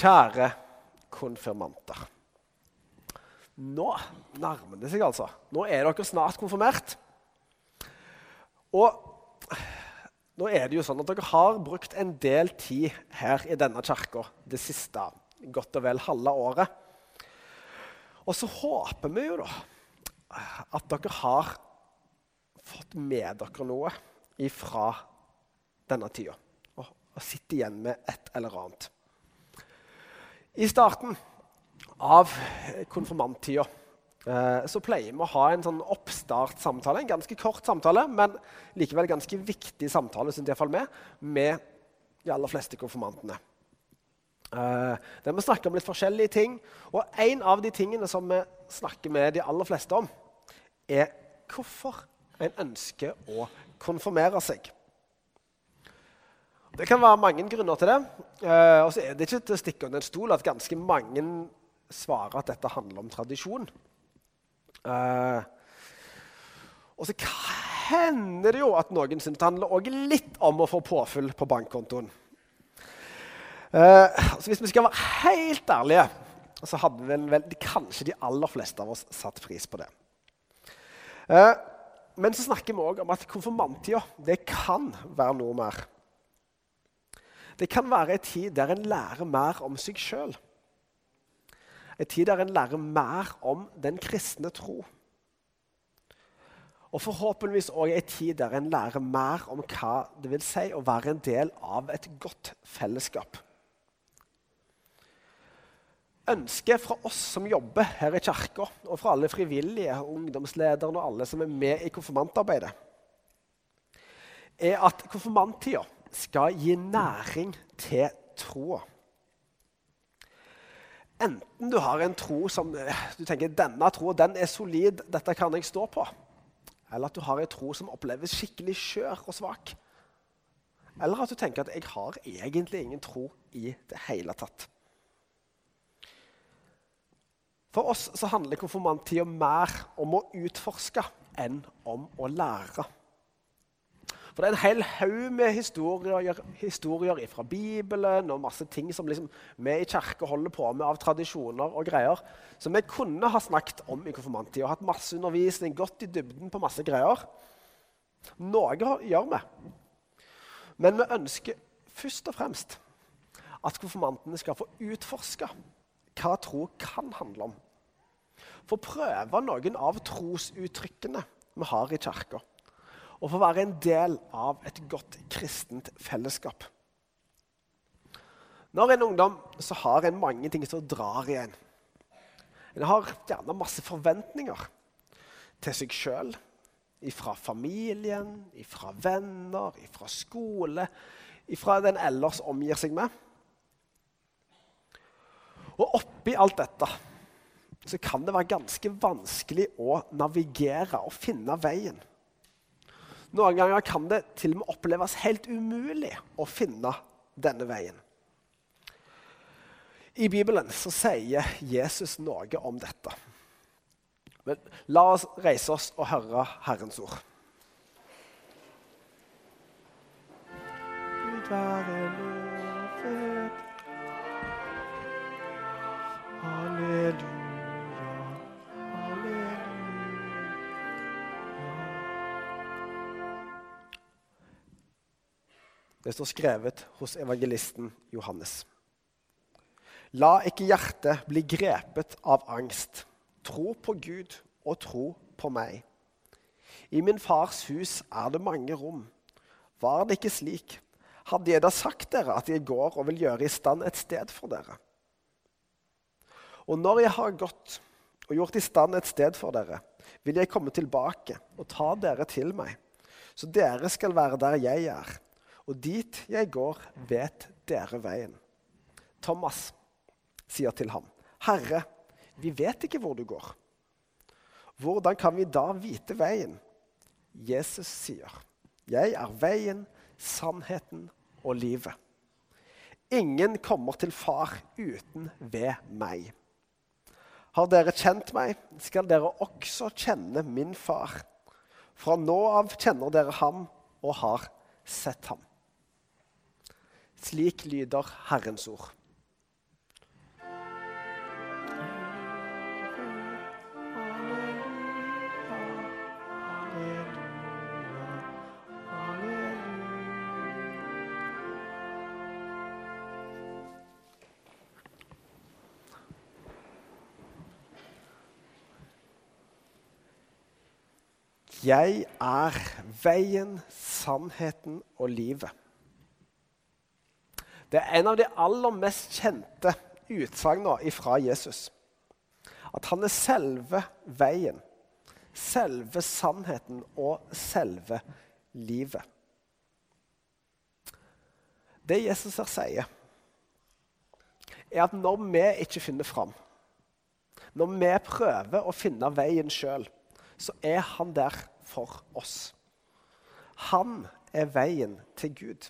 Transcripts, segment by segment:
Kjære konfirmanter. Nå nærmer det seg, altså. Nå er dere snart konfirmert. Og nå er det jo sånn at dere har brukt en del tid her i denne kirka det siste godt og vel halve året. Og så håper vi jo da at dere har fått med dere noe ifra denne tida. Og, og sitter igjen med et eller annet. I starten av konfirmanttida eh, så pleier vi å ha en sånn oppstartssamtale. En ganske kort samtale, men likevel ganske viktig samtale syns iallfall med, med de aller fleste konfirmantene. Uh, der vi snakker om litt forskjellige ting. Og en av de tingene som vi snakker med de aller fleste om, er hvorfor en ønsker å konfirmere seg. Det kan være mange grunner til det. Eh, og så er det ikke til å stikke under en stol at ganske mange svarer at dette handler om tradisjon. Eh, og så hender det jo at noen syns det handler litt om å få påfyll på bankkontoen. Eh, så hvis vi skal være helt ærlige, så hadde vel, vel, kanskje de aller fleste av oss satt pris på det. Uh, men så snakker vi òg om at konfirmanttida kan være noe mer. Det kan være en tid der en lærer mer om seg sjøl. En tid der en lærer mer om den kristne tro. Og forhåpentligvis òg en tid der en lærer mer om hva det vil si å være en del av et godt fellesskap. Ønsket fra oss som jobber her i kirka, og fra alle frivillige, ungdomslederne og alle som er med i konfirmantarbeidet, er at konfirmanttida skal gi næring til troa. Enten du har en tro som du tenker denne troa den er solid, dette kan jeg stå på. Eller at du har en tro som oppleves skikkelig skjør og svak. Eller at du tenker at jeg har egentlig ingen tro i det hele tatt. For oss så handler konfirmanttida mer om å utforske enn om å lære. For det er en hel haug med historier, historier fra Bibelen og masse ting som liksom vi i kirka holder på med av tradisjoner og greier, som vi kunne ha snakket om i konfirmanttida. Hatt masse undervisning, gått i dybden på masse greier. Noe gjør vi. Men vi ønsker først og fremst at konfirmantene skal få utforske hva tro kan handle om. Få prøve noen av trosuttrykkene vi har i kirka og få være en del av et godt kristent fellesskap. Når en ungdom så har en mange ting som drar i en. En har gjerne masse forventninger til seg sjøl. Fra familien, fra venner, fra skole, fra den ellers omgir seg med. Og oppi alt dette så kan det være ganske vanskelig å navigere og finne veien. Noen ganger kan det til og med oppleves helt umulig å finne denne veien. I Bibelen så sier Jesus noe om dette. Men la oss reise oss og høre Herrens ord. Gud være lovet. Det står skrevet hos evangelisten Johannes. La ikke hjertet bli grepet av angst. Tro på Gud og tro på meg. I min fars hus er det mange rom. Var det ikke slik, hadde jeg da sagt dere at jeg går og vil gjøre i stand et sted for dere. Og når jeg har gått og gjort i stand et sted for dere, vil jeg komme tilbake og ta dere til meg, så dere skal være der jeg er og dit jeg går, vet dere veien. Thomas sier til ham, Herre, vi vet ikke hvor du går. Hvordan kan vi da vite veien? Jesus sier, Jeg er veien, sannheten og livet. Ingen kommer til Far uten ved meg. Har dere kjent meg, skal dere også kjenne min far. Fra nå av kjenner dere ham og har sett ham. Slik lyder Herrens ord. Jeg er veien, sannheten og livet. Det er en av de aller mest kjente utsagnene fra Jesus. At han er selve veien, selve sannheten og selve livet. Det Jesus her sier, er at når vi ikke finner fram, når vi prøver å finne veien sjøl, så er han der for oss. Han er veien til Gud.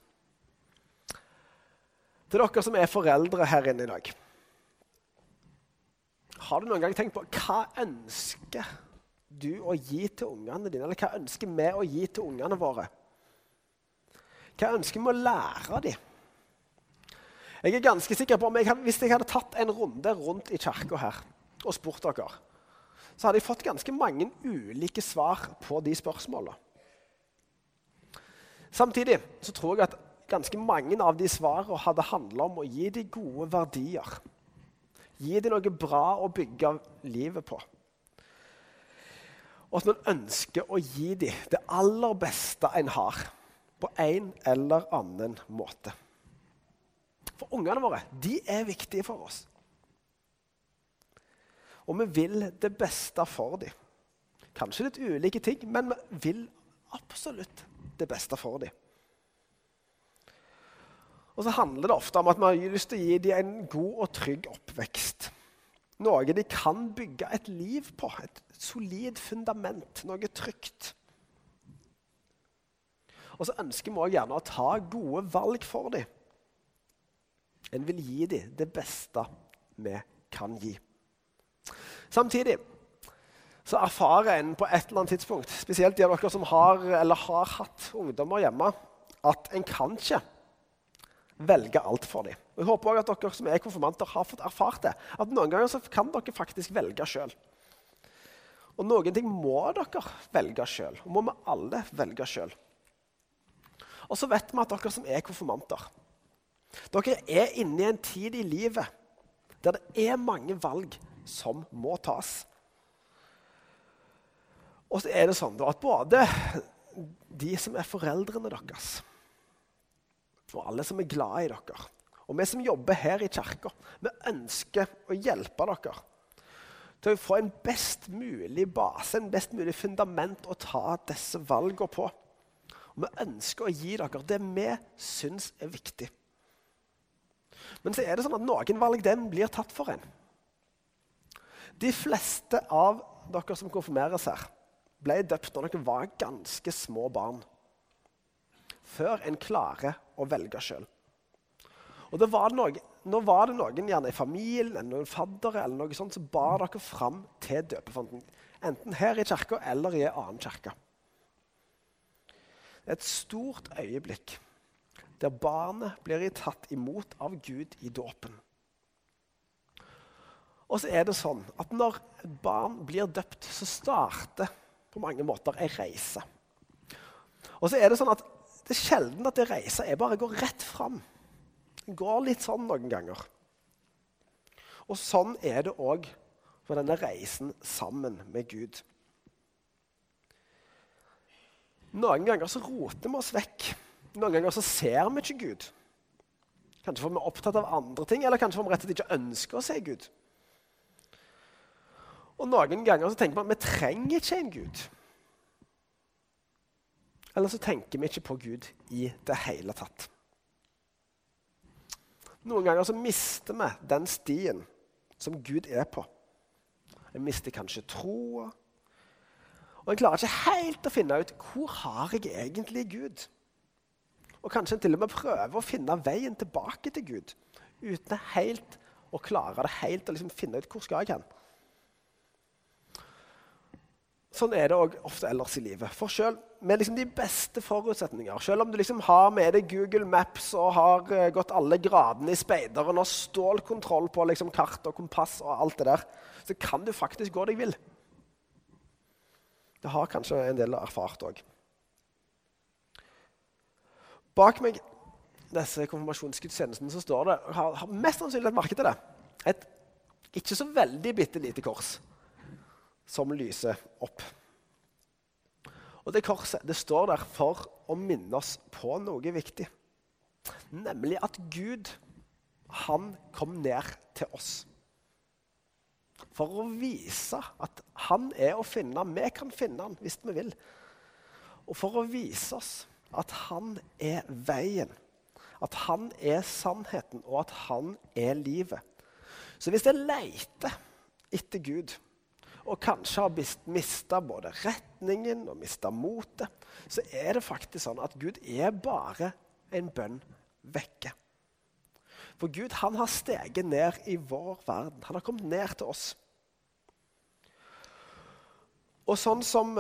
Til dere som er foreldre her inne i dag. Har du noen gang tenkt på hva ønsker du å gi til ungene dine? Eller hva ønsker vi å gi til ungene våre? Hva ønsker vi å lære dem? Jeg er ganske sikker på om jeg, Hvis jeg hadde tatt en runde rundt i kirka her og spurt dere, så hadde jeg fått ganske mange ulike svar på de spørsmålene. Samtidig så tror jeg at ganske mange av de svarene hadde handla om å gi dem gode verdier. Gi dem noe bra å bygge livet på. Og at man ønsker å gi dem det aller beste en har, på en eller annen måte. For ungene våre de er viktige for oss. Og vi vil det beste for dem. Kanskje litt ulike ting, men vi vil absolutt det beste for dem. Og så handler det ofte om at vi har lyst til å gi dem en god og trygg oppvekst. Noe de kan bygge et liv på. Et solid fundament. Noe trygt. Og så ønsker vi også gjerne å ta gode valg for dem. En vil gi dem det beste vi kan gi. Samtidig så erfarer en på et eller annet tidspunkt, spesielt de av dere som har eller har hatt ungdommer hjemme, at en kan ikke velge alt for dem. Jeg håper også at dere som er konfirmanter, har fått erfart det. At noen ganger kan dere faktisk velge sjøl. Og noen ting må dere velge sjøl. Og må vi alle velge sjøl. Og så vet vi at dere som er konfirmanter, dere er inne i en tid i livet der det er mange valg som må tas. Og så er det sånn at både de som er foreldrene deres, og alle som er glad i dere, og vi som jobber her i kirka, vi ønsker å hjelpe dere til å få en best mulig base, en best mulig fundament å ta disse valgene på. Og vi ønsker å gi dere det vi syns er viktig. Men så er det sånn at noen valg den blir tatt for en. De fleste av dere som konfirmeres her, ble døpt når dere var ganske små barn. Før en klarer å velge sjøl. Og Nå var det noen gjerne i familien eller noen faddere eller noe sånt, som bar dere fram til døpefonten. Enten her i kirka eller i en annen kirke. Et stort øyeblikk der barnet blir tatt imot av Gud i dåpen. Og så er det sånn at når et barn blir døpt, så starter på mange måter ei reise. Og så er det sånn at det er sjelden at det reiser. Jeg bare går rett fram. Det går litt sånn noen ganger. Og sånn er det òg for denne reisen sammen med Gud. Noen ganger så roter vi oss vekk noen ganger så ser vi ikke Gud. Kanskje fordi vi er opptatt av andre ting, eller kanskje fordi vi rett og slett ikke ønsker å se Gud. Og noen ganger så tenker man at vi trenger ikke en Gud. Eller så tenker vi ikke på Gud i det hele tatt. Noen ganger så mister vi den stien som Gud er på. Jeg mister kanskje troa. Og en klarer ikke helt å finne ut hvor har jeg egentlig Gud og kanskje en til og med prøver å finne veien tilbake til Gud uten helt å klare det helt og liksom finne ut hvor skal jeg hen. Sånn er det òg ofte ellers i livet. For selv med liksom de beste forutsetninger, selv om du liksom har med deg Google Maps og har uh, gått alle gradene i speideren og stålkontroll på liksom kart og kompass og alt det der, så kan du faktisk gå deg vill. Det har kanskje en del erfart òg. Bak meg disse konfirmasjonsgudstjenestene så står det har, har mest sannsynlig et merke til det, et ikke så veldig bitte lite kors som lyser opp. Og det korset det står der for å minne oss på noe viktig. Nemlig at Gud, han kom ned til oss. For å vise at han er å finne. Vi kan finne han hvis vi vil. Og for å vise oss at han er veien, at han er sannheten, og at han er livet. Så hvis jeg leter etter Gud, og kanskje har mista både retningen og mista motet, så er det faktisk sånn at Gud er bare en bønn vekke. For Gud han har steget ned i vår verden. Han har kommet ned til oss. Og sånn som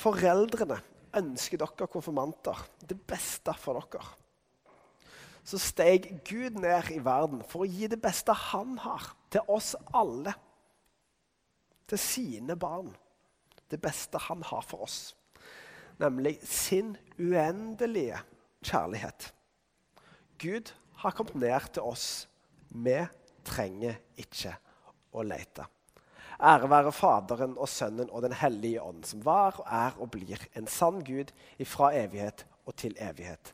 foreldrene ønsker dere konfirmanter det beste for dere, så steg Gud ned i verden for å gi det beste han har, til oss alle. Til sine barn. Det beste han har for oss. Nemlig sin uendelige kjærlighet. Gud har kommet ned til oss. Vi trenger ikke å lete. Ære være Faderen og Sønnen og Den hellige ånd, som var og er og blir en sann Gud ifra evighet og til evighet.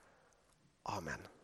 Amen.